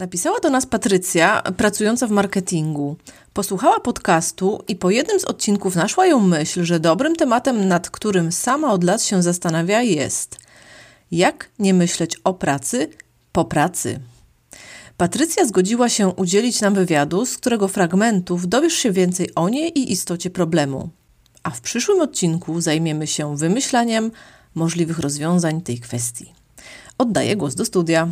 Napisała do nas Patrycja, pracująca w marketingu. Posłuchała podcastu i po jednym z odcinków naszła ją myśl, że dobrym tematem, nad którym sama od lat się zastanawia, jest jak nie myśleć o pracy po pracy. Patrycja zgodziła się udzielić nam wywiadu, z którego fragmentów dowiesz się więcej o niej i istocie problemu. A w przyszłym odcinku zajmiemy się wymyślaniem możliwych rozwiązań tej kwestii. Oddaję głos do studia.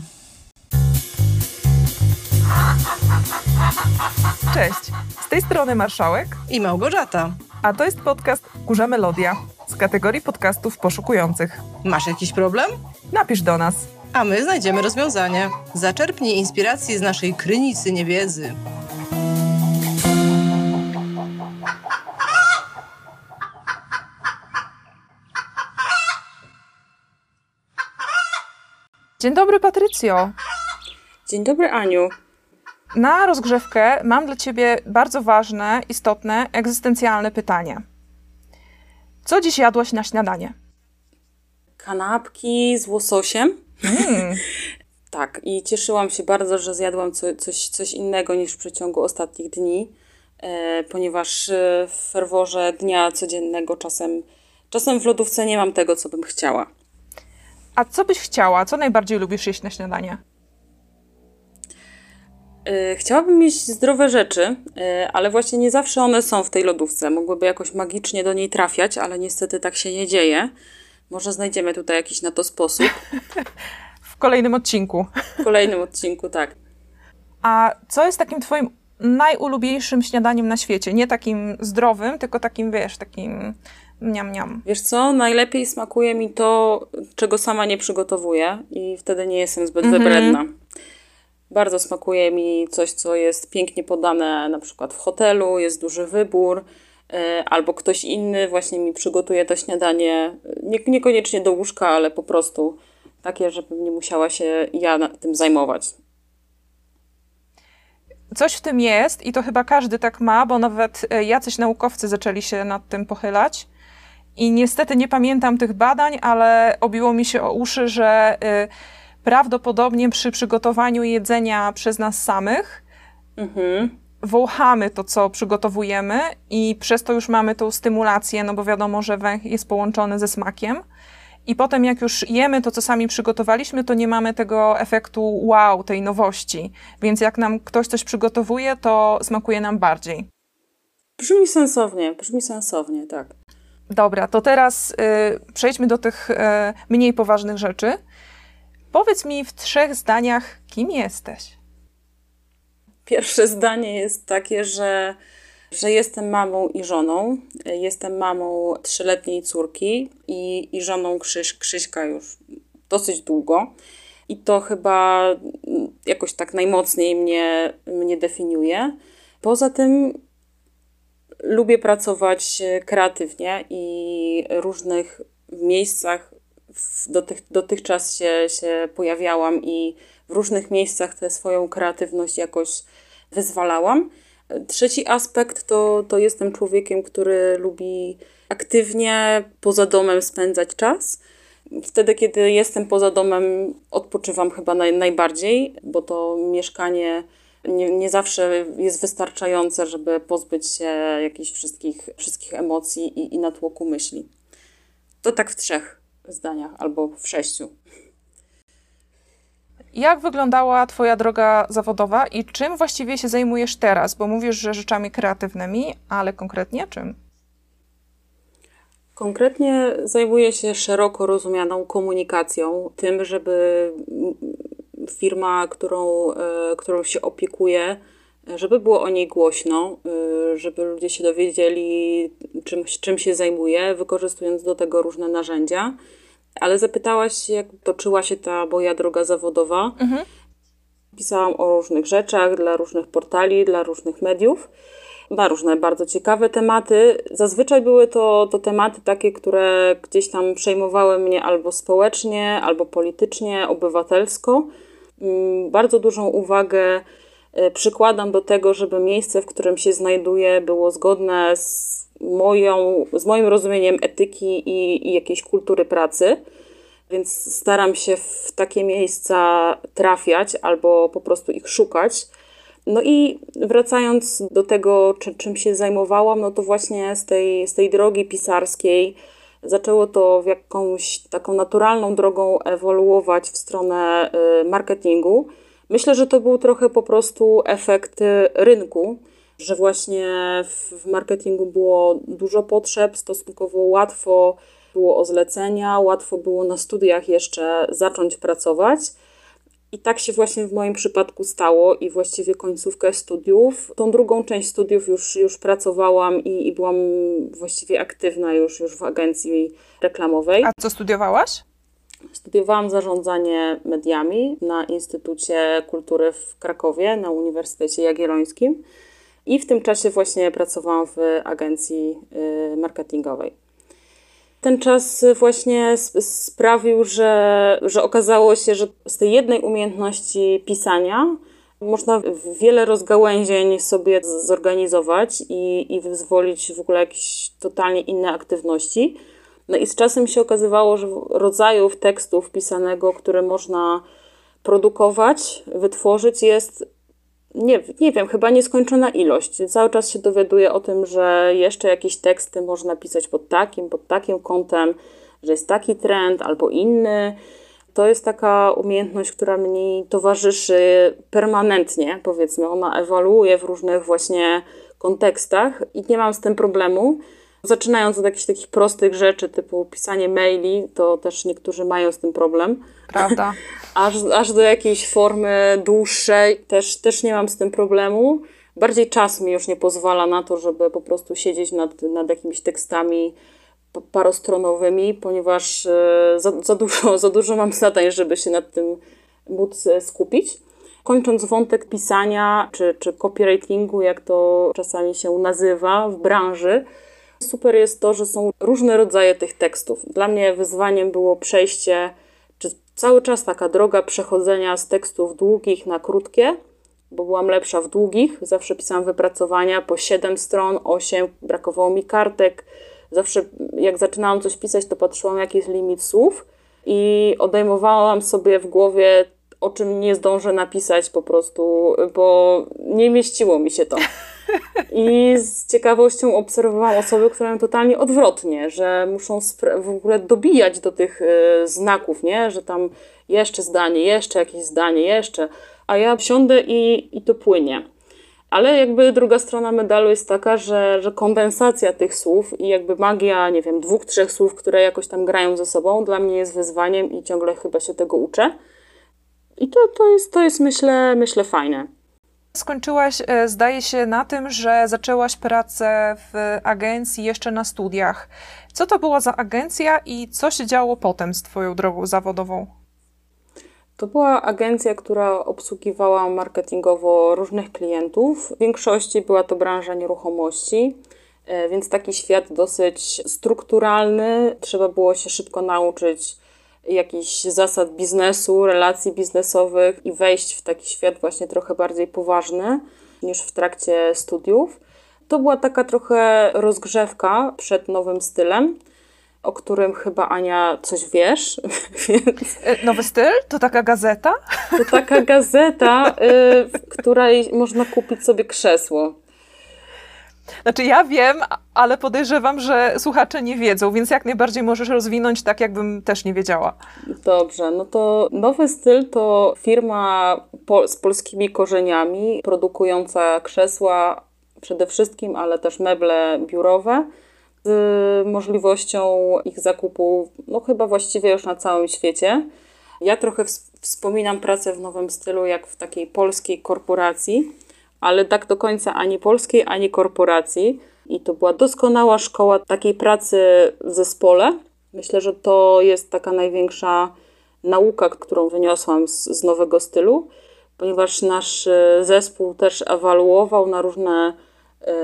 Cześć, z tej strony Marszałek i Małgorzata. A to jest podcast Kurza Melodia z kategorii podcastów poszukujących. Masz jakiś problem? Napisz do nas. A my znajdziemy rozwiązanie. Zaczerpnij inspiracji z naszej krynicy niewiedzy. Dzień dobry, Patrycjo. Dzień dobry, Aniu. Na rozgrzewkę mam dla Ciebie bardzo ważne, istotne, egzystencjalne pytanie. Co dziś jadłaś na śniadanie? Kanapki z łososiem. Mm. tak, i cieszyłam się bardzo, że zjadłam co, coś, coś innego niż w przeciągu ostatnich dni, e, ponieważ e, w ferworze dnia codziennego czasem, czasem w lodówce nie mam tego, co bym chciała. A co byś chciała? Co najbardziej lubisz jeść na śniadanie? E, chciałabym mieć zdrowe rzeczy, e, ale właśnie nie zawsze one są w tej lodówce. Mogłyby jakoś magicznie do niej trafiać, ale niestety tak się nie dzieje. Może znajdziemy tutaj jakiś na to sposób. w kolejnym odcinku. W kolejnym odcinku, tak. A co jest takim Twoim najulubieńszym śniadaniem na świecie? Nie takim zdrowym, tylko takim, wiesz, takim Niam, niam. Wiesz co, najlepiej smakuje mi to, czego sama nie przygotowuję i wtedy nie jestem zbyt wybredna. Bardzo smakuje mi coś, co jest pięknie podane na przykład w hotelu, jest duży wybór, e, albo ktoś inny właśnie mi przygotuje to śniadanie, nie, niekoniecznie do łóżka, ale po prostu takie, żebym nie musiała się ja tym zajmować. Coś w tym jest i to chyba każdy tak ma, bo nawet e, jacyś naukowcy zaczęli się nad tym pochylać i niestety nie pamiętam tych badań, ale obiło mi się o uszy, że y, prawdopodobnie przy przygotowaniu jedzenia przez nas samych mhm. wąchamy to, co przygotowujemy i przez to już mamy tą stymulację, no bo wiadomo, że węch jest połączony ze smakiem. I potem, jak już jemy to, co sami przygotowaliśmy, to nie mamy tego efektu wow, tej nowości. Więc jak nam ktoś coś przygotowuje, to smakuje nam bardziej. Brzmi sensownie, brzmi sensownie, tak. Dobra, to teraz y, przejdźmy do tych y, mniej poważnych rzeczy. Powiedz mi w trzech zdaniach, kim jesteś? Pierwsze zdanie jest takie, że, że jestem mamą i żoną. Jestem mamą trzyletniej córki i, i żoną Krzyś, Krzyśka już dosyć długo. I to chyba jakoś tak najmocniej mnie, mnie definiuje. Poza tym lubię pracować kreatywnie i różnych miejscach dotych, dotychczas się, się pojawiałam i w różnych miejscach tę swoją kreatywność jakoś wyzwalałam. Trzeci aspekt to, to jestem człowiekiem, który lubi aktywnie poza domem spędzać czas. Wtedy, kiedy jestem poza domem, odpoczywam chyba naj, najbardziej, bo to mieszkanie nie, nie zawsze jest wystarczające, żeby pozbyć się jakichś wszystkich, wszystkich emocji i, i natłoku myśli. To tak w trzech zdaniach albo w sześciu. Jak wyglądała Twoja droga zawodowa i czym właściwie się zajmujesz teraz? Bo mówisz, że rzeczami kreatywnymi, ale konkretnie czym? Konkretnie zajmuję się szeroko rozumianą komunikacją, tym, żeby firma, którą, e, którą się opiekuję, żeby było o niej głośno, e, żeby ludzie się dowiedzieli, czym, czym się zajmuję, wykorzystując do tego różne narzędzia. Ale zapytałaś, jak toczyła się ta moja droga zawodowa. Mhm. Pisałam o różnych rzeczach dla różnych portali, dla różnych mediów na różne bardzo ciekawe tematy. Zazwyczaj były to, to tematy takie, które gdzieś tam przejmowały mnie albo społecznie, albo politycznie, obywatelsko. Mm, bardzo dużą uwagę e, przykładam do tego, żeby miejsce, w którym się znajduję, było zgodne z, moją, z moim rozumieniem etyki i, i jakiejś kultury pracy. więc staram się w takie miejsca trafiać albo po prostu ich szukać. No i wracając do tego, czy, czym się zajmowałam, no to właśnie z tej, z tej drogi pisarskiej zaczęło to w jakąś taką naturalną drogą ewoluować w stronę y, marketingu. Myślę, że to był trochę po prostu efekt rynku, że właśnie w marketingu było dużo potrzeb, stosunkowo łatwo było o zlecenia, łatwo było na studiach jeszcze zacząć pracować. I tak się właśnie w moim przypadku stało i właściwie końcówkę studiów. Tą drugą część studiów już, już pracowałam i, i byłam właściwie aktywna już, już w agencji reklamowej. A co studiowałaś? Studiowałam zarządzanie mediami na Instytucie Kultury w Krakowie, na Uniwersytecie Jagiellońskim i w tym czasie właśnie pracowałam w agencji y, marketingowej. Ten czas właśnie sprawił, że, że okazało się, że z tej jednej umiejętności pisania można wiele rozgałęzień sobie zorganizować i, i wyzwolić w ogóle jakieś totalnie inne aktywności. No i z czasem się okazywało, że rodzajów tekstów pisanego, które można produkować, wytworzyć, jest nie, nie wiem, chyba nieskończona ilość. Cały czas się dowiaduję o tym, że jeszcze jakieś teksty można pisać pod takim, pod takim kątem, że jest taki trend albo inny. To jest taka umiejętność, która mi towarzyszy permanentnie, powiedzmy. Ona ewoluuje w różnych właśnie kontekstach i nie mam z tym problemu. Zaczynając od jakichś takich prostych rzeczy, typu pisanie maili, to też niektórzy mają z tym problem. Prawda. aż, aż do jakiejś formy dłuższej też, też nie mam z tym problemu. Bardziej czas mi już nie pozwala na to, żeby po prostu siedzieć nad, nad jakimiś tekstami parostronowymi, ponieważ e, za, za, dużo, za dużo mam zadań, żeby się nad tym móc e, skupić. Kończąc wątek pisania czy, czy copywritingu, jak to czasami się nazywa w branży, super jest to, że są różne rodzaje tych tekstów. Dla mnie wyzwaniem było przejście cały czas taka droga przechodzenia z tekstów długich na krótkie, bo byłam lepsza w długich. Zawsze pisałam wypracowania po 7 stron, 8, brakowało mi kartek. Zawsze jak zaczynałam coś pisać, to patrzyłam, jaki jest limit słów i odejmowałam sobie w głowie, o czym nie zdążę napisać po prostu, bo nie mieściło mi się to. I z ciekawością obserwowałam osoby, które mają totalnie odwrotnie, że muszą w ogóle dobijać do tych y, znaków, nie? że tam jeszcze zdanie, jeszcze jakieś zdanie, jeszcze, a ja siądę i, i to płynie. Ale jakby druga strona medalu jest taka, że, że kondensacja tych słów i jakby magia, nie wiem, dwóch, trzech słów, które jakoś tam grają ze sobą, dla mnie jest wyzwaniem i ciągle chyba się tego uczę. I to, to, jest, to jest myślę, myślę fajne. Skończyłaś, e, zdaje się, na tym, że zaczęłaś pracę w agencji jeszcze na studiach. Co to była za agencja i co się działo potem z Twoją drogą zawodową? To była agencja, która obsługiwała marketingowo różnych klientów. W większości była to branża nieruchomości, e, więc taki świat dosyć strukturalny. Trzeba było się szybko nauczyć jakichś zasad biznesu, relacji biznesowych i wejść w taki świat właśnie trochę bardziej poważny niż w trakcie studiów. To była taka trochę rozgrzewka przed nowym stylem, o którym chyba Ania coś wiesz. E, nowy styl? To taka gazeta? To taka gazeta, y, w której można kupić sobie krzesło. Znaczy ja wiem, ale podejrzewam, że słuchacze nie wiedzą, więc jak najbardziej możesz rozwinąć tak, jakbym też nie wiedziała. Dobrze, no to Nowy Styl to firma po, z polskimi korzeniami, produkująca krzesła przede wszystkim, ale też meble biurowe z możliwością ich zakupu, no chyba właściwie już na całym świecie. Ja trochę wspominam pracę w Nowym Stylu jak w takiej polskiej korporacji, ale tak do końca ani polskiej, ani korporacji. I to była doskonała szkoła takiej pracy w zespole. Myślę, że to jest taka największa nauka, którą wyniosłam z, z nowego stylu, ponieważ nasz e, zespół też ewaluował na różne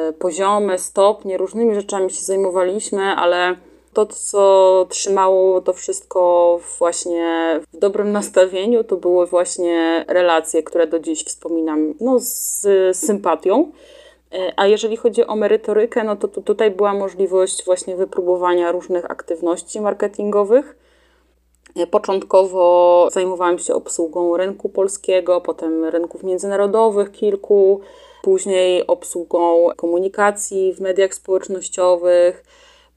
y, poziomy, stopnie, różnymi rzeczami się zajmowaliśmy, ale to, co trzymało to wszystko właśnie w dobrym nastawieniu, to były właśnie relacje, które do dziś wspominam no, z sympatią. E, a jeżeli chodzi o merytorykę, no to, to tutaj była możliwość właśnie wypróbowania różnych aktywności marketingowych. Początkowo zajmowałam się obsługą rynku polskiego, potem rynków międzynarodowych kilku, później obsługą komunikacji w mediach społecznościowych.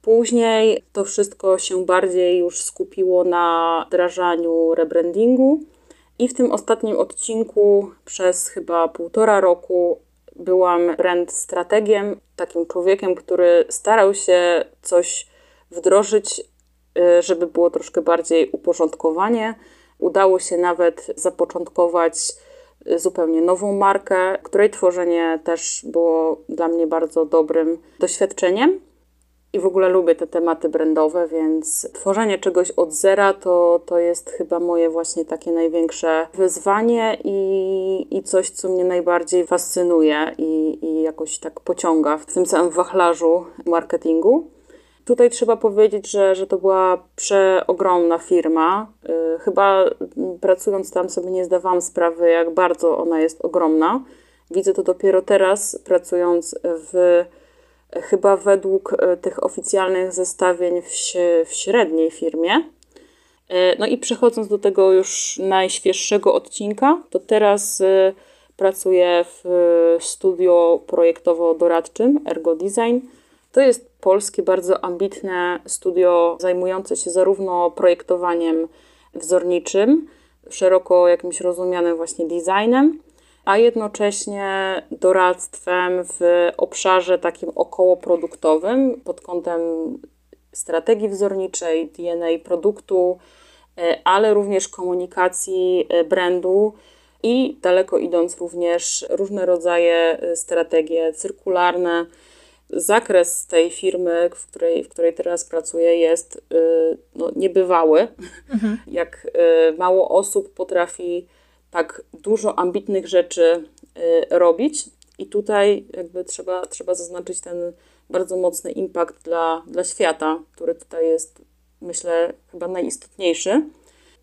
Później to wszystko się bardziej już skupiło na wdrażaniu rebrandingu. I w tym ostatnim odcinku przez chyba półtora roku byłam brand strategiem, takim człowiekiem, który starał się coś wdrożyć, y, żeby było troszkę bardziej uporządkowanie. Udało się nawet zapoczątkować y, zupełnie nową markę, której tworzenie też było dla mnie bardzo dobrym doświadczeniem i w ogóle lubię te tematy brandowe, więc tworzenie czegoś od zera to, to jest chyba moje właśnie takie największe wyzwanie i, i coś, co mnie najbardziej fascynuje i, i jakoś tak pociąga w tym całym wachlarzu marketingu. Tutaj trzeba powiedzieć, że, że to była przeogromna firma. Yy, chyba pracując tam sobie nie zdawałam sprawy, jak bardzo ona jest ogromna. Widzę to dopiero teraz, pracując w chyba według e, tych oficjalnych zestawień w, w średniej firmie. E, no i przechodząc do tego już najświeższego odcinka, to teraz e, pracuję w studio projektowo-doradczym Ergo Design. To jest polskie, bardzo ambitne studio zajmujące się zarówno projektowaniem wzorniczym, szeroko jakimś rozumianym właśnie designem, a jednocześnie doradztwem w obszarze takim okołoproduktowym pod kątem strategii wzorniczej, DNA produktu, e, ale również komunikacji e, brandu i daleko idąc również różne rodzaje e, strategie cyrkularne. Zakres tej firmy, w której, w której teraz pracuję, jest no, niebywały. Mhm. Jak mało osób potrafi tak dużo ambitnych rzeczy y, robić. I tutaj jakby trzeba, trzeba zaznaczyć ten bardzo mocny impact dla, dla świata, który tutaj jest, myślę, chyba najistotniejszy.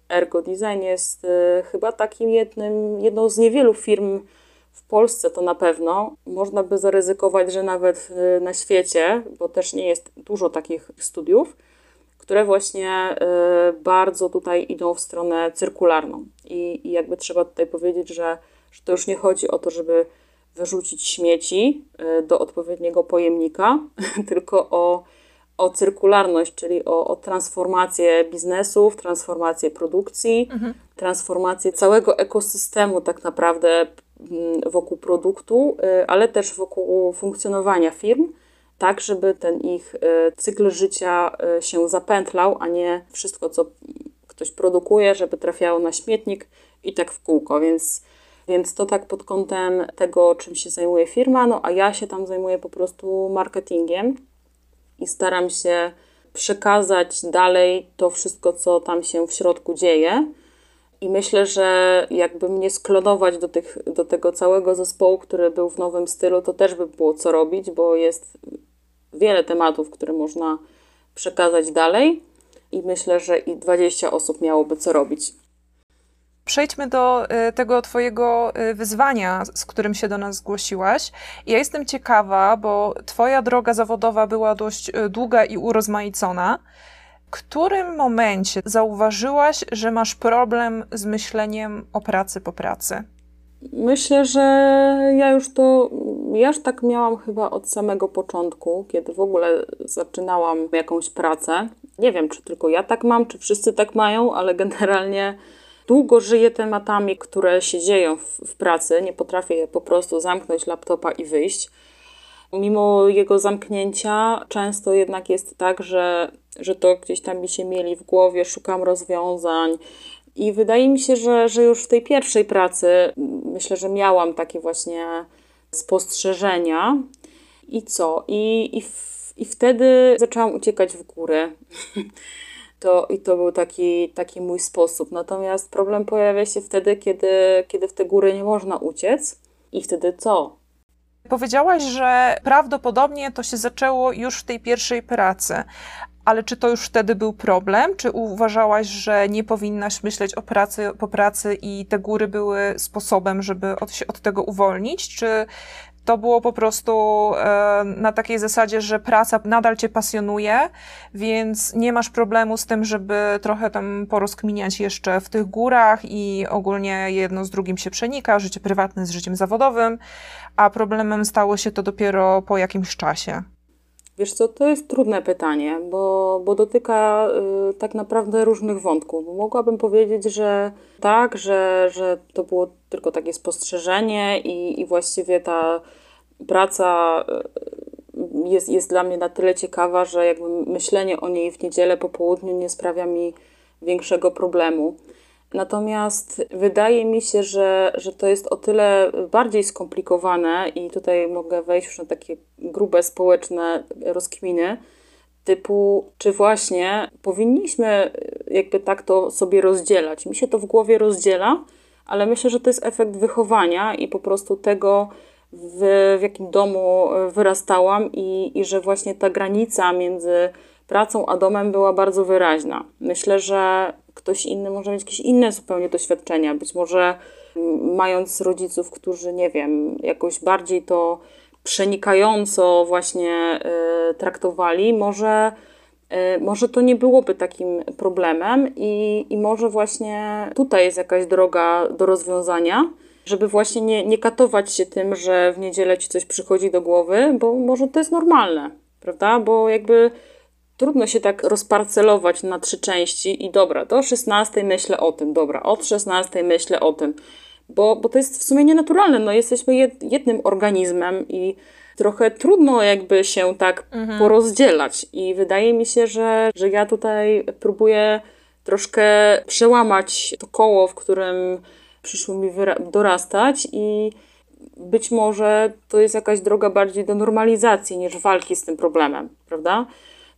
Ergo Design jest y, chyba takim jednym, jedną z niewielu firm w Polsce, to na pewno. Można by zaryzykować, że nawet y, na świecie, bo też nie jest dużo takich studiów, które właśnie y, bardzo tutaj idą w stronę cyrkularną. I, i jakby trzeba tutaj powiedzieć, że, że to już nie chodzi o to, żeby wyrzucić śmieci y, do odpowiedniego pojemnika, tylko o, o cyrkularność, czyli o, o transformację biznesów, transformację produkcji, mhm. transformację całego ekosystemu tak naprawdę mm, wokół produktu, y, ale też wokół funkcjonowania firm tak, żeby ten ich e, cykl życia e, się zapętlał, a nie wszystko, co ktoś produkuje, żeby trafiało na śmietnik i tak w kółko. Więc, więc to tak pod kątem tego, czym się zajmuje firma, no a ja się tam zajmuję po prostu marketingiem i staram się przekazać dalej to wszystko, co tam się w środku dzieje. I myślę, że jakby mnie sklonować do, tych, do tego całego zespołu, który był w nowym stylu, to też by było co robić, bo jest wiele tematów, które można przekazać dalej i myślę, że i 20 osób miałoby co robić. Przejdźmy do y, tego Twojego y, wyzwania, z którym się do nas zgłosiłaś. Ja jestem ciekawa, bo Twoja droga zawodowa była dość y, długa i urozmaicona. Którym momencie zauważyłaś, że masz problem z myśleniem o pracy po pracy? Myślę, że ja już to, ja już tak miałam chyba od samego początku, kiedy w ogóle zaczynałam jakąś pracę. Nie wiem, czy tylko ja tak mam, czy wszyscy tak mają, ale generalnie długo żyję tematami, które się dzieją w, w pracy. Nie potrafię po prostu zamknąć laptopa i wyjść. Mimo jego zamknięcia, często jednak jest tak, że, że to gdzieś tam mi się mieli w głowie, szukam rozwiązań, i wydaje mi się, że, że już w tej pierwszej pracy myślę, że miałam takie właśnie spostrzeżenia. I co? I, i, w, i wtedy zaczęłam uciekać w górę. To, I to był taki, taki mój sposób. Natomiast problem pojawia się wtedy, kiedy, kiedy w te góry nie można uciec. I wtedy co? Powiedziałaś, że prawdopodobnie to się zaczęło już w tej pierwszej pracy, ale czy to już wtedy był problem? Czy uważałaś, że nie powinnaś myśleć o pracy po pracy i te góry były sposobem, żeby od, się od tego uwolnić? Czy to było po prostu e, na takiej zasadzie, że praca nadal cię pasjonuje, więc nie masz problemu z tym, żeby trochę tam porozkminiać jeszcze w tych górach i ogólnie jedno z drugim się przenika, życie prywatne z życiem zawodowym, a problemem stało się to dopiero po jakimś czasie. Wiesz co, to jest trudne pytanie, bo, bo dotyka y, tak naprawdę różnych wątków. Mogłabym powiedzieć, że tak, że, że to było tylko takie spostrzeżenie i, i właściwie ta praca y, jest, jest dla mnie na tyle ciekawa, że jakby myślenie o niej w niedzielę po południu nie sprawia mi większego problemu. Natomiast wydaje mi się, że, że to jest o tyle bardziej skomplikowane i tutaj mogę wejść już na takie grube społeczne rozkminy, typu, czy właśnie powinniśmy jakby tak to sobie rozdzielać. Mi się to w głowie rozdziela, ale myślę, że to jest efekt wychowania i po prostu tego, w, w jakim domu wyrastałam i, i że właśnie ta granica między pracą a domem była bardzo wyraźna. Myślę, że ktoś inny może mieć jakieś inne zupełnie doświadczenia. Być może mając rodziców, którzy, nie wiem, jakoś bardziej to przenikająco właśnie y, traktowali, może, y, może to nie byłoby takim problemem i, i może właśnie tutaj jest jakaś droga do rozwiązania, żeby właśnie nie, nie katować się tym, że w niedzielę ci coś przychodzi do głowy, bo może to jest normalne, prawda? Bo jakby trudno się tak rozparcelować na trzy części i dobra, do 16 myślę o tym, dobra, od 16 myślę o tym, bo, bo to jest w sumie nienaturalne, no jesteśmy jed, jednym organizmem i trochę trudno jakby się tak mhm. porozdzielać i wydaje mi się, że, że ja tutaj próbuję troszkę przełamać to koło, w którym przyszło mi dorastać i być może to jest jakaś droga bardziej do normalizacji niż walki z tym problemem, prawda?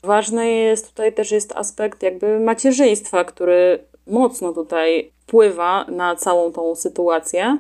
Ważny jest tutaj też jest aspekt jakby macierzyństwa, który mocno tutaj wpływa na całą tą sytuację.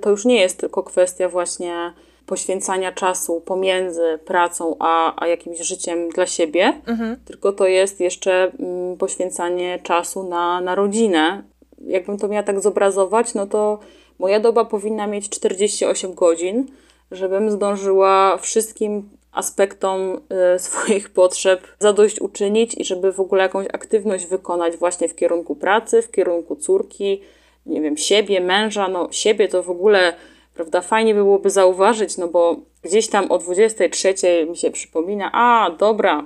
To już nie jest tylko kwestia właśnie poświęcania czasu pomiędzy pracą a, a jakimś życiem dla siebie, mhm. tylko to jest jeszcze mm, poświęcanie czasu na, na rodzinę. Jakbym to miała tak zobrazować, no to moja doba powinna mieć 48 godzin, żebym zdążyła wszystkim aspektom y, swoich potrzeb zadośćuczynić i żeby w ogóle jakąś aktywność wykonać właśnie w kierunku pracy, w kierunku córki, nie wiem, siebie, męża, no siebie to w ogóle, prawda, fajnie byłoby zauważyć, no bo gdzieś tam o 23 mi się przypomina, a dobra,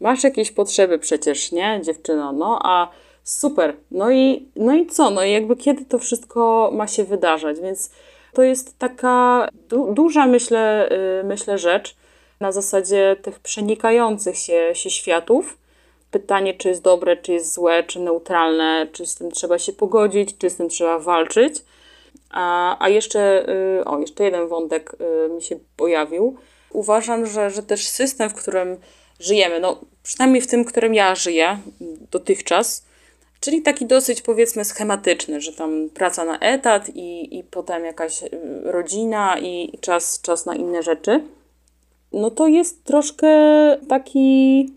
masz jakieś potrzeby przecież, nie, dziewczyno, no a super, no i, no i co, no i jakby kiedy to wszystko ma się wydarzać, więc to jest taka du duża, myślę, yy, myślę rzecz, na zasadzie tych przenikających się, się światów. Pytanie, czy jest dobre, czy jest złe, czy neutralne, czy z tym trzeba się pogodzić, czy z tym trzeba walczyć. A, a jeszcze, y, o, jeszcze jeden wątek y, mi się pojawił. Uważam, że, że też system, w którym żyjemy, no przynajmniej w tym, w którym ja żyję dotychczas, czyli taki dosyć powiedzmy schematyczny, że tam praca na etat i, i potem jakaś y, rodzina i czas, czas na inne rzeczy no to jest troszkę taki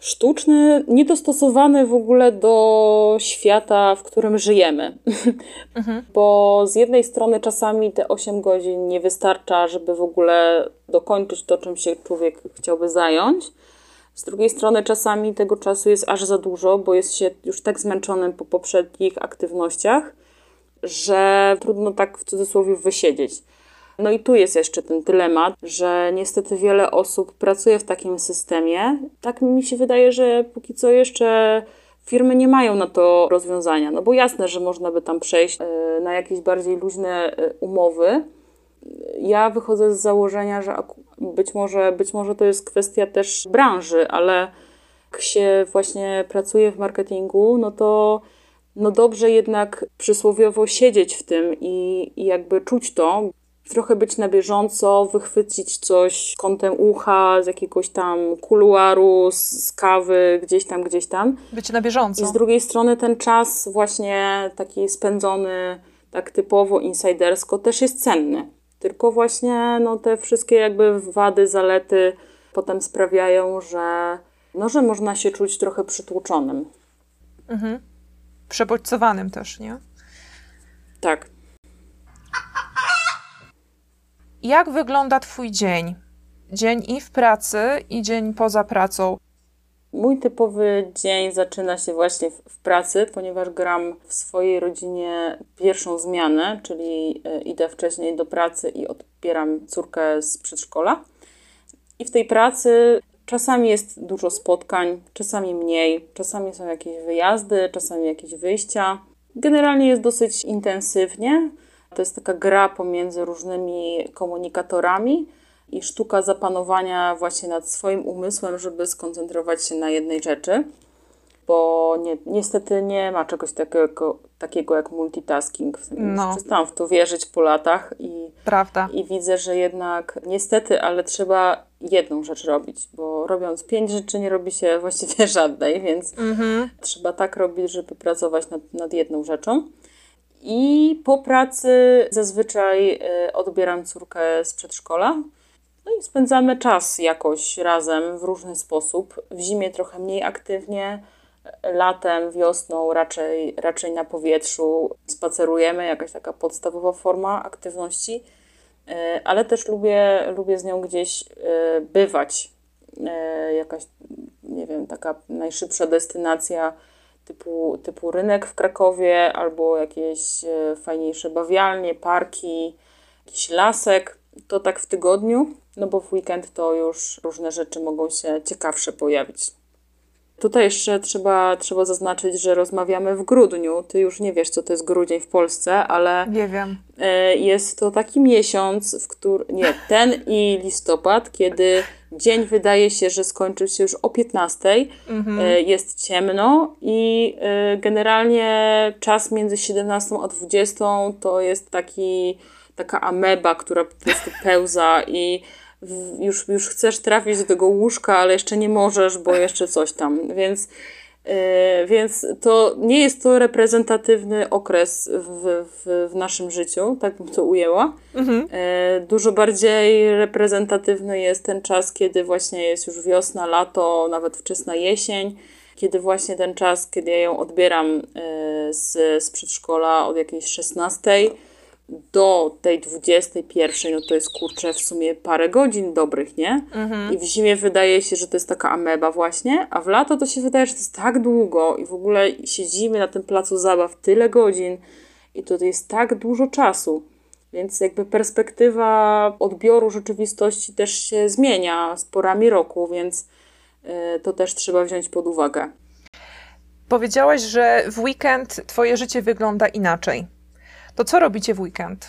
sztuczny, niedostosowany w ogóle do świata, w którym żyjemy. Mhm. Bo z jednej strony czasami te 8 godzin nie wystarcza, żeby w ogóle dokończyć to, czym się człowiek chciałby zająć. Z drugiej strony czasami tego czasu jest aż za dużo, bo jest się już tak zmęczonym po poprzednich aktywnościach, że trudno tak w cudzysłowie wysiedzieć. No i tu jest jeszcze ten dylemat, że niestety wiele osób pracuje w takim systemie. Tak mi się wydaje, że póki co jeszcze firmy nie mają na to rozwiązania. No bo jasne, że można by tam przejść e, na jakieś bardziej luźne e, umowy. Ja wychodzę z założenia, że być może, być może to jest kwestia też branży, ale jak się właśnie pracuje w marketingu, no to no dobrze jednak przysłowiowo siedzieć w tym i, i jakby czuć to, trochę być na bieżąco, wychwycić coś kątem ucha, z jakiegoś tam kuluaru, z kawy, gdzieś tam, gdzieś tam. Być na bieżąco. I z drugiej strony ten czas właśnie taki spędzony tak typowo insidersko też jest cenny. Tylko właśnie no, te wszystkie jakby wady, zalety potem sprawiają, że, no, że można się czuć trochę przytłoczonym. Mhm. Przebodźcowanym też, nie? Tak. Jak wygląda Twój dzień? Dzień i w pracy, i dzień poza pracą. Mój typowy dzień zaczyna się właśnie w, pracy, ponieważ gram w swojej rodzinie pierwszą zmianę, czyli e, idę wcześniej do pracy i odbieram córkę z przedszkola. I w tej pracy czasami jest dużo spotkań, czasami mniej, czasami są jakieś wyjazdy, czasami jakieś wyjścia. Generalnie jest dosyć intensywnie. To jest taka gra pomiędzy różnymi komunikatorami i sztuka zapanowania właśnie nad swoim umysłem, żeby skoncentrować się na jednej rzeczy, bo nie, niestety nie ma czegoś takiego, takiego jak multitasking. No. Przestałam w to wierzyć po latach i, Prawda. i widzę, że jednak niestety, ale trzeba jedną rzecz robić, bo robiąc pięć rzeczy nie robi się właściwie żadnej, więc mhm. trzeba tak robić, żeby pracować nad, nad jedną rzeczą. I po pracy zazwyczaj y, odbieram córkę z przedszkola. No i spędzamy czas jakoś razem w różny sposób. W zimie trochę mniej aktywnie, latem, wiosną raczej, raczej na powietrzu spacerujemy, jakaś taka podstawowa forma aktywności, e, ale też lubię, lubię z nią gdzieś e, bywać. Jakaś, nie wiem, taka najszybsza destynacja typu, typu rynek w Krakowie albo jakieś fajniejsze bawialnie, parki, jakiś lasek. To tak w tygodniu, no bo w weekend to już różne rzeczy mogą się ciekawsze pojawić. Tutaj jeszcze trzeba, trzeba zaznaczyć, że rozmawiamy w grudniu. Ty już nie wiesz, co to jest grudzień w Polsce, ale. Nie wiem. E, jest to taki miesiąc, w którym. Nie, ten i listopad, kiedy dzień wydaje się, że skończył się już o 15. Mhm. E, jest ciemno i e, generalnie czas między 17 a 20 to jest taki, taka ameba, która po prostu pełza i już, już chcesz trafić do tego łóżka, ale jeszcze nie możesz, bo jeszcze coś tam. Więc, yy, więc to nie jest to reprezentatywny okres w, w, w naszym życiu, tak bym to ujęła. Mhm. Yy, dużo bardziej reprezentatywny jest ten czas, kiedy właśnie jest już wiosna, lato, nawet wczesna jesień kiedy właśnie ten czas, kiedy ja ją odbieram y, z, z przedszkola od jakiejś 16 do tej 21, no to jest kurczę w sumie parę godzin dobrych, nie? Mhm. I w zimie wydaje się, że to jest taka ameba właśnie, a w lato to się wydaje, że to jest tak długo i w ogóle siedzimy na tym placu zabaw tyle godzin i to jest tak dużo czasu. Więc jakby perspektywa odbioru rzeczywistości też się zmienia z porami roku, więc y, to też trzeba wziąć pod uwagę. Powiedziałaś, że w weekend twoje życie wygląda inaczej. To co robicie w weekend?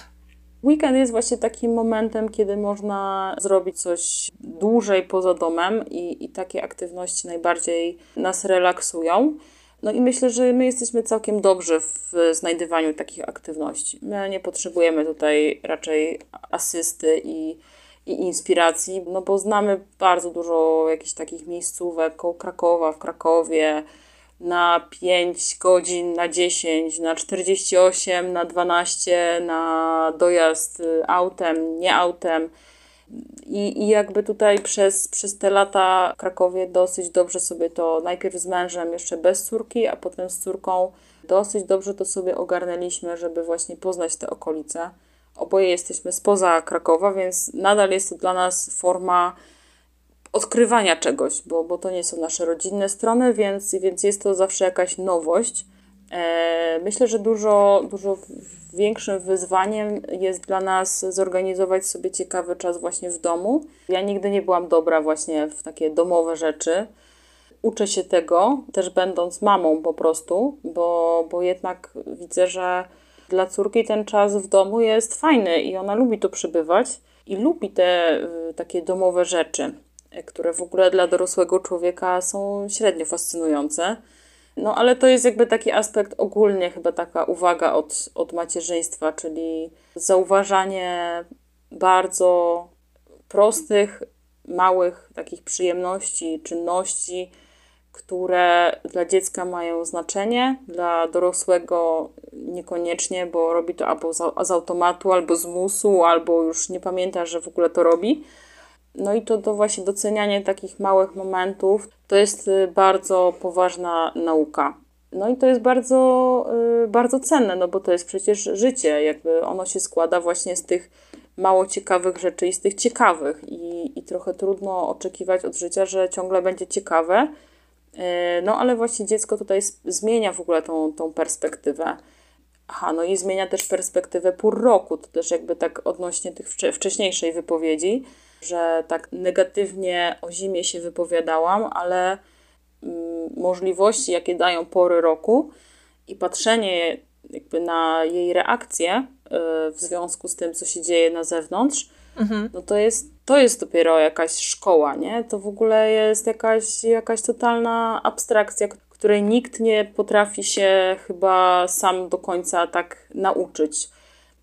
Weekend jest właśnie takim momentem, kiedy można zrobić coś dłużej poza domem i, i takie aktywności najbardziej nas relaksują. No i myślę, że my jesteśmy całkiem dobrzy w znajdywaniu takich aktywności. My nie potrzebujemy tutaj raczej asysty i, i inspiracji, no bo znamy bardzo dużo jakichś takich miejscówek koło Krakowa, w Krakowie, na 5 godzin, na 10, na 48, na 12, na dojazd y, autem, nie autem. I, I jakby tutaj przez, przez te lata w Krakowie dosyć dobrze sobie to, najpierw z mężem jeszcze bez córki, a potem z córką, dosyć dobrze to sobie ogarnęliśmy, żeby właśnie poznać te okolice. Oboje jesteśmy spoza Krakowa, więc nadal jest to dla nas forma odkrywania czegoś, bo, bo to nie są nasze rodzinne strony, więc, więc jest to zawsze jakaś nowość. E, myślę, że dużo, dużo większym wyzwaniem jest dla nas zorganizować sobie ciekawy czas właśnie w domu. Ja nigdy nie byłam dobra właśnie w takie domowe rzeczy. Uczę się tego, też będąc mamą po prostu, bo, bo jednak widzę, że dla córki ten czas w domu jest fajny i ona lubi tu przybywać i lubi te y, takie domowe rzeczy które w ogóle dla dorosłego człowieka są średnio fascynujące. No ale to jest jakby taki aspekt ogólnie, chyba taka uwaga od, od macierzyństwa, czyli zauważanie bardzo prostych, małych takich przyjemności, czynności, które dla dziecka mają znaczenie, dla dorosłego niekoniecznie, bo robi to albo z, z automatu, albo z musu, albo już nie pamięta, że w ogóle to robi. No i to, to właśnie docenianie takich małych momentów to jest y, bardzo poważna nauka. No i to jest bardzo, y, bardzo cenne, no bo to jest przecież życie, jakby ono się składa właśnie z tych mało ciekawych rzeczy i z tych ciekawych. I, i trochę trudno oczekiwać od życia, że ciągle będzie ciekawe. E, no ale właśnie dziecko tutaj zmienia w ogóle tą, tą perspektywę. Aha, no i zmienia też perspektywę pór roku. To też jakby tak odnośnie tych wcześniejszej wypowiedzi, że tak negatywnie o zimie się wypowiadałam, ale mm, możliwości, jakie dają pory roku i patrzenie jakby na jej reakcję y, w związku z tym, co się dzieje na zewnątrz, mhm. no to jest, to jest dopiero jakaś szkoła, nie? To w ogóle jest jakaś, jakaś totalna abstrakcja, której nikt nie potrafi się chyba sam do końca tak nauczyć.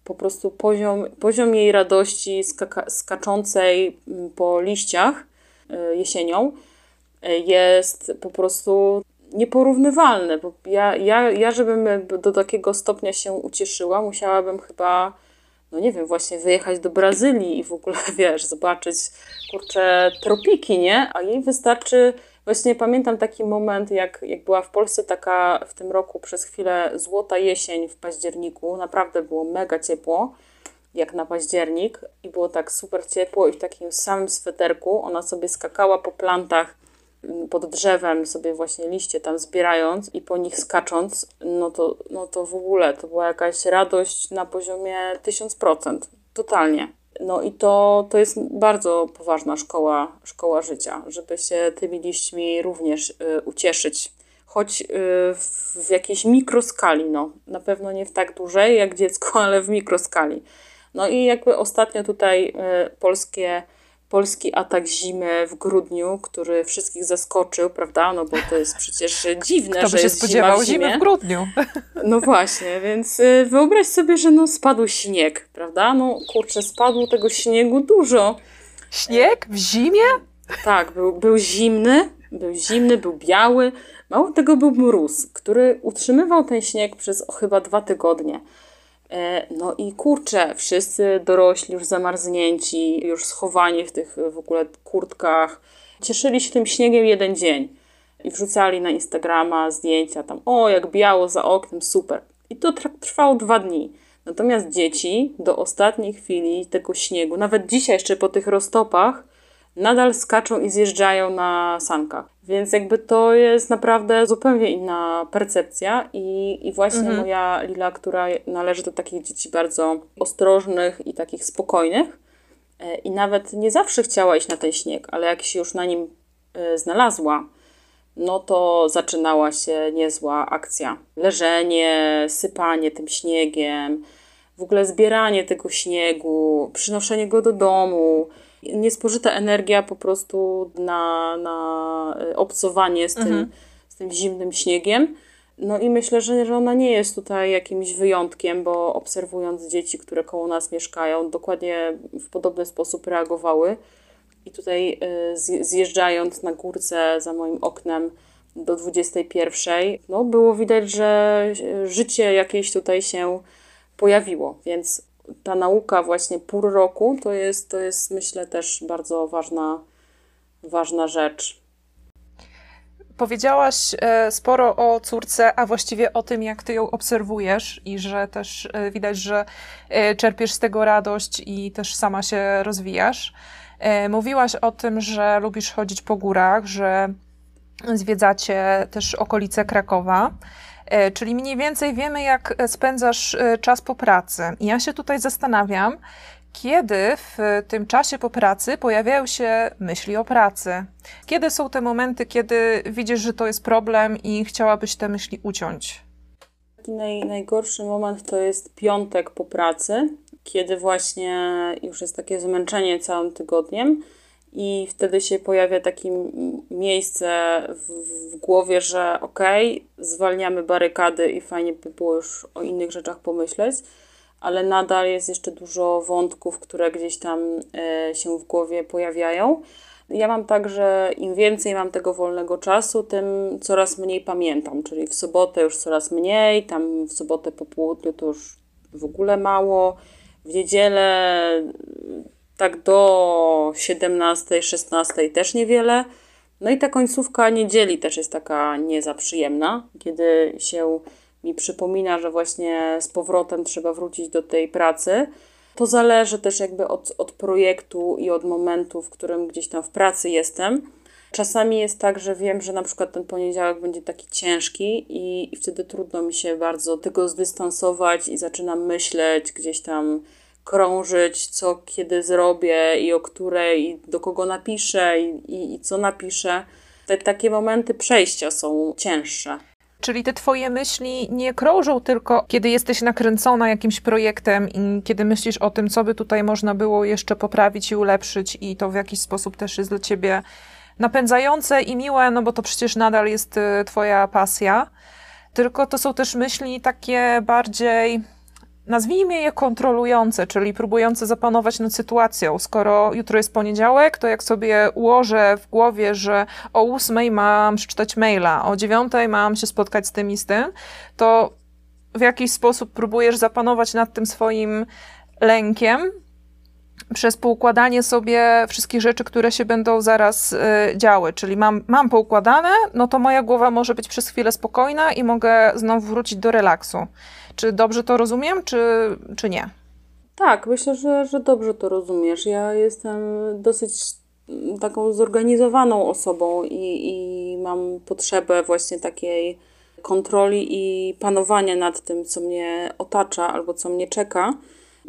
Po prostu poziom, poziom jej radości skaka, skaczącej mm, po liściach y, jesienią y, jest po prostu nieporównywalny. Bo ja, ja, ja, żebym do takiego stopnia się ucieszyła, musiałabym chyba, no nie wiem, właśnie wyjechać do Brazylii i w ogóle, wiesz, zobaczyć, kurczę, tropiki, nie? A jej wystarczy Właśnie pamiętam taki moment, jak, jak była w Polsce taka w tym roku przez chwilę złota jesień w październiku. Naprawdę było mega ciepło, jak na październik, i było tak super ciepło, i w takim samym sweterku ona sobie skakała po plantach mm, pod drzewem, sobie właśnie liście tam zbierając i po nich skacząc. No to, no to w ogóle to była jakaś radość na poziomie 1000%. Totalnie. No i to, to jest bardzo poważna szkoła, szkoła życia, żeby się tymi liśćmi również y, ucieszyć. Choć y, w, w jakiejś mikroskali, no. Na pewno nie w tak dużej jak dziecko, ale w mikroskali. No i jakby ostatnio tutaj y, polskie polski atak zimy w grudniu, który wszystkich zaskoczył, prawda? No bo to jest przecież dziwne, Kto że by jest się spodziewał zima w zimy w grudniu. No właśnie, więc y, wyobraź sobie, że no spadł śnieg, prawda? No kurczę, spadło tego śniegu dużo. Śnieg w zimie? Tak, był, był zimny, był zimny, był biały. Mało tego był mróz, który utrzymywał ten śnieg przez chyba dwa tygodnie. E, no i kurczę, wszyscy dorośli już zamarznięci, już schowani w tych w ogóle kurtkach, cieszyli się tym śniegiem jeden dzień i wrzucali na Instagrama zdjęcia tam, o jak biało za oknem, super. I to trwało dwa dni. Natomiast dzieci do ostatniej chwili tego śniegu, nawet dzisiaj jeszcze po tych roztopach, nadal skaczą i zjeżdżają na sankach. Więc jakby to jest naprawdę zupełnie inna percepcja i, i właśnie mhm. moja Lila, która należy do takich dzieci bardzo ostrożnych i takich spokojnych e, i nawet nie zawsze chciała iść na ten śnieg, ale jak się już na nim e, znalazła, no to zaczynała się niezła akcja. Leżenie, sypanie tym śniegiem, w ogóle zbieranie tego śniegu, przynoszenie go do domu, niespożyta energia po prostu na, na e, obcowanie z tym, mhm. z tym zimnym śniegiem. No i myślę, że, że ona nie jest tutaj jakimś wyjątkiem, bo obserwując dzieci, które koło nas mieszkają, dokładnie w podobny sposób reagowały. I tutaj e, zjeżdżając na górce za moim oknem do 21, no było widać, że życie jakieś tutaj się pojawiło, więc ta nauka właśnie pół roku to jest, to jest myślę też bardzo ważna, ważna rzecz. Powiedziałaś e, sporo o córce, a właściwie o tym, jak ty ją obserwujesz i że też e, widać, że e, czerpiesz z tego radość i też sama się rozwijasz. Mówiłaś o tym, że lubisz chodzić po górach, że zwiedzacie też okolice Krakowa. E, czyli mniej więcej wiemy, jak spędzasz e, czas po pracy. I ja się tutaj zastanawiam, kiedy w tym czasie po pracy pojawiają się myśli o pracy? Kiedy są te momenty, kiedy widzisz, że to jest problem i chciałabyś te myśli uciąć? Taki naj, najgorszy moment to jest piątek po pracy, kiedy właśnie już jest takie zmęczenie całym tygodniem i wtedy się pojawia takie miejsce w, w głowie, że okej, okay, zwalniamy barykady i fajnie by było już o innych rzeczach pomyśleć, ale nadal jest jeszcze dużo wątków, które gdzieś tam e, się w głowie pojawiają. Ja mam tak, że im więcej mam tego wolnego czasu, tym coraz mniej pamiętam, czyli w sobotę już coraz mniej, tam w sobotę po południu to już w ogóle mało, w niedzielę tak do 17, 16 też niewiele. No i ta końcówka niedzieli też jest taka nie za przyjemna, kiedy się mi przypomina, że właśnie z powrotem trzeba wrócić do tej pracy. To zależy też jakby od, od projektu i od momentu, w którym gdzieś tam w pracy jestem. Czasami jest tak, że wiem, że na przykład ten poniedziałek będzie taki ciężki i, i wtedy trudno mi się bardzo tego zdystansować i zaczynam myśleć, gdzieś tam krążyć, co kiedy zrobię i o której, i do kogo napiszę i, i, i co napiszę. Te takie momenty przejścia są cięższe. Czyli te twoje myśli nie krążą tylko, kiedy jesteś nakręcona jakimś projektem i kiedy myślisz o tym, co by tutaj można było jeszcze poprawić i ulepszyć, i to w jakiś sposób też jest dla ciebie napędzające i miłe, no bo to przecież nadal jest y, twoja pasja. Tylko to są też myśli takie bardziej nazwijmy je kontrolujące, czyli próbujące zapanować nad sytuacją. Skoro jutro jest poniedziałek, to jak sobie ułożę w głowie, że o ósmej mam przeczytać maila, o dziewiątej mam się spotkać z tym i z tym, to w jakiś sposób próbujesz zapanować nad tym swoim lękiem, przez poukładanie sobie wszystkich rzeczy, które się będą zaraz y, działy. Czyli mam, mam poukładane, no to moja głowa może być przez chwilę spokojna i mogę znowu wrócić do relaksu. Czy dobrze to rozumiem, czy, czy nie? Tak, myślę, że, że dobrze to rozumiesz. Ja jestem dosyć taką zorganizowaną osobą i, i mam potrzebę właśnie takiej kontroli i panowania nad tym, co mnie otacza albo co mnie czeka.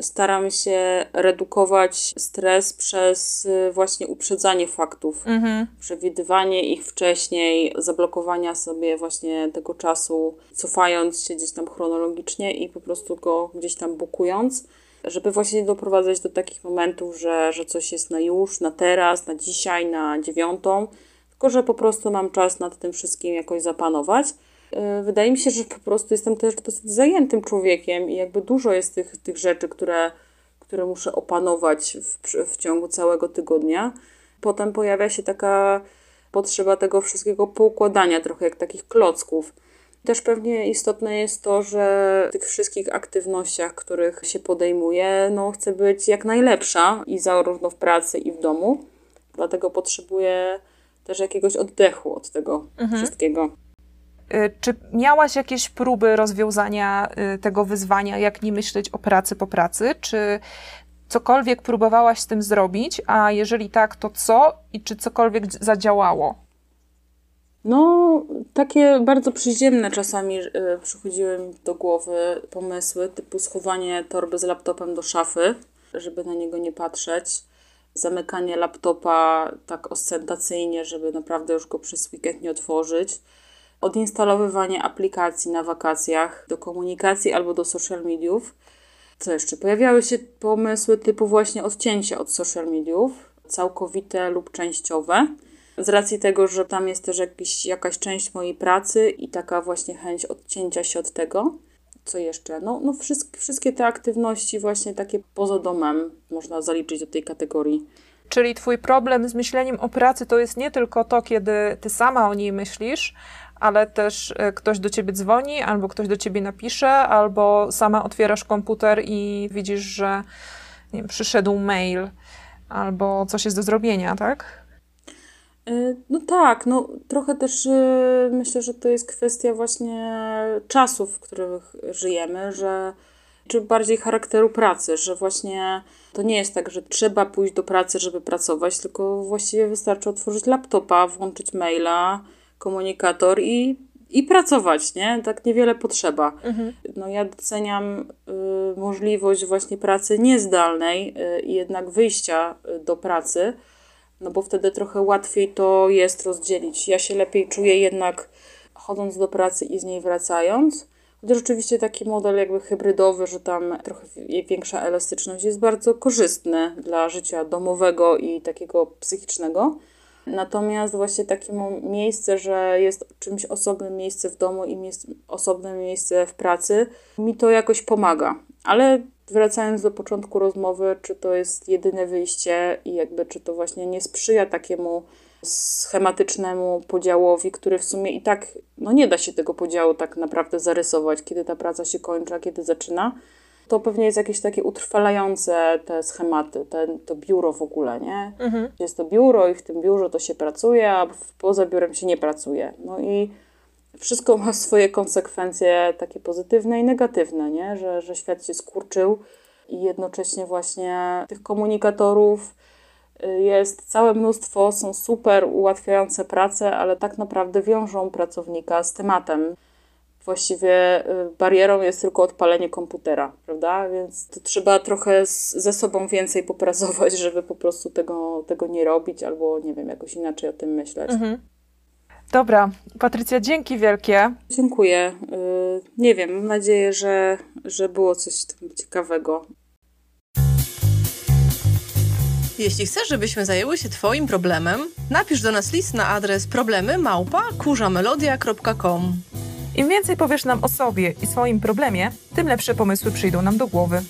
Staram się redukować stres przez y, właśnie uprzedzanie faktów, mhm. przewidywanie ich wcześniej, zablokowania sobie właśnie tego czasu, cofając się gdzieś tam chronologicznie i po prostu go gdzieś tam bukując, żeby właśnie doprowadzać do takich momentów, że, że coś jest na już, na teraz, na dzisiaj, na dziewiątą, tylko że po prostu mam czas nad tym wszystkim jakoś zapanować. E, wydaje mi się, że po prostu jestem też dosyć zajętym człowiekiem i jakby dużo jest tych, tych rzeczy, które, które muszę opanować w, w ciągu całego tygodnia. Potem pojawia się taka potrzeba tego wszystkiego poukładania, trochę jak takich klocków. Też pewnie istotne jest to, że w tych wszystkich aktywnościach, których się podejmuje, no chcę być jak najlepsza i zarówno w pracy i w domu. Dlatego potrzebuję też jakiegoś oddechu od tego mhm. wszystkiego. Y, czy miałaś jakieś próby rozwiązania y, tego wyzwania, jak nie myśleć o pracy po pracy? Czy cokolwiek próbowałaś z tym zrobić? A jeżeli tak, to co i czy cokolwiek zadziałało? No, takie bardzo przyziemne czasami y, przychodziły mi do głowy pomysły, typu schowanie torby z laptopem do szafy, żeby na niego nie patrzeć, zamykanie laptopa tak ostentacyjnie, żeby naprawdę już go przez weekend nie otworzyć odinstalowywanie aplikacji na wakacjach do komunikacji albo do social mediów. Co jeszcze? Pojawiały się pomysły typu właśnie odcięcia od social mediów, całkowite lub częściowe. Z racji tego, że tam jest też jakiś, jakaś część mojej pracy i taka właśnie chęć odcięcia się od tego. Co jeszcze? No, no wszystkie te aktywności właśnie takie poza domem można zaliczyć do tej kategorii. Czyli twój problem z myśleniem o pracy to jest nie tylko to, kiedy ty sama o niej myślisz, ale też e, ktoś do ciebie dzwoni, albo ktoś do ciebie napisze, albo sama otwierasz komputer i widzisz, że nie wiem, przyszedł mail, albo coś jest do zrobienia, tak? E, no tak, no trochę też e, myślę, że to jest kwestia właśnie czasów, w których żyjemy, że czy bardziej charakteru pracy, że właśnie to nie jest tak, że trzeba pójść do pracy, żeby pracować, tylko właściwie wystarczy otworzyć laptopa, włączyć maila, komunikator i, i pracować, nie? Tak niewiele potrzeba. Mhm. No ja doceniam y, możliwość właśnie pracy niezdalnej y, i jednak wyjścia y, do pracy, no bo wtedy trochę łatwiej to jest rozdzielić. Ja się lepiej czuję jednak chodząc do pracy i z niej wracając. Chociaż rzeczywiście taki model jakby hybrydowy, że tam trochę większa elastyczność jest bardzo korzystny dla życia domowego i takiego psychicznego. Natomiast właśnie takie miejsce, że jest czymś osobnym miejsce w domu i miejsce, osobne miejsce w pracy, mi to jakoś pomaga. Ale wracając do początku rozmowy, czy to jest jedyne wyjście i jakby czy to właśnie nie sprzyja takiemu schematycznemu podziałowi, który w sumie i tak no nie da się tego podziału tak naprawdę zarysować, kiedy ta praca się kończy, a kiedy zaczyna to pewnie jest jakieś takie utrwalające te schematy, ten, to biuro w ogóle, nie? Mhm. Jest to biuro i w tym biurze to się pracuje, a poza biurem się nie pracuje. No i wszystko ma swoje konsekwencje takie pozytywne i negatywne, nie? Że, że świat się skurczył i jednocześnie właśnie tych komunikatorów y, jest całe mnóstwo, są super, ułatwiające pracę, ale tak naprawdę wiążą pracownika z tematem. Właściwie y, barierą jest tylko odpalenie komputera, prawda? Więc to trzeba trochę z, ze sobą więcej popracować, żeby po prostu tego, tego nie robić albo, nie wiem, jakoś inaczej o tym myśleć. Mhm. Dobra, Patrycja, dzięki wielkie. Dziękuję. Y, nie wiem, mam nadzieję, że, że było coś ciekawego. Jeśli chcesz, żebyśmy zajęły się Twoim problemem, napisz do nas list na adres problemy małpa kurzamelodia.com. Im więcej powiesz nam o sobie i swoim problemie, tym lepsze pomysły przyjdą nam do głowy.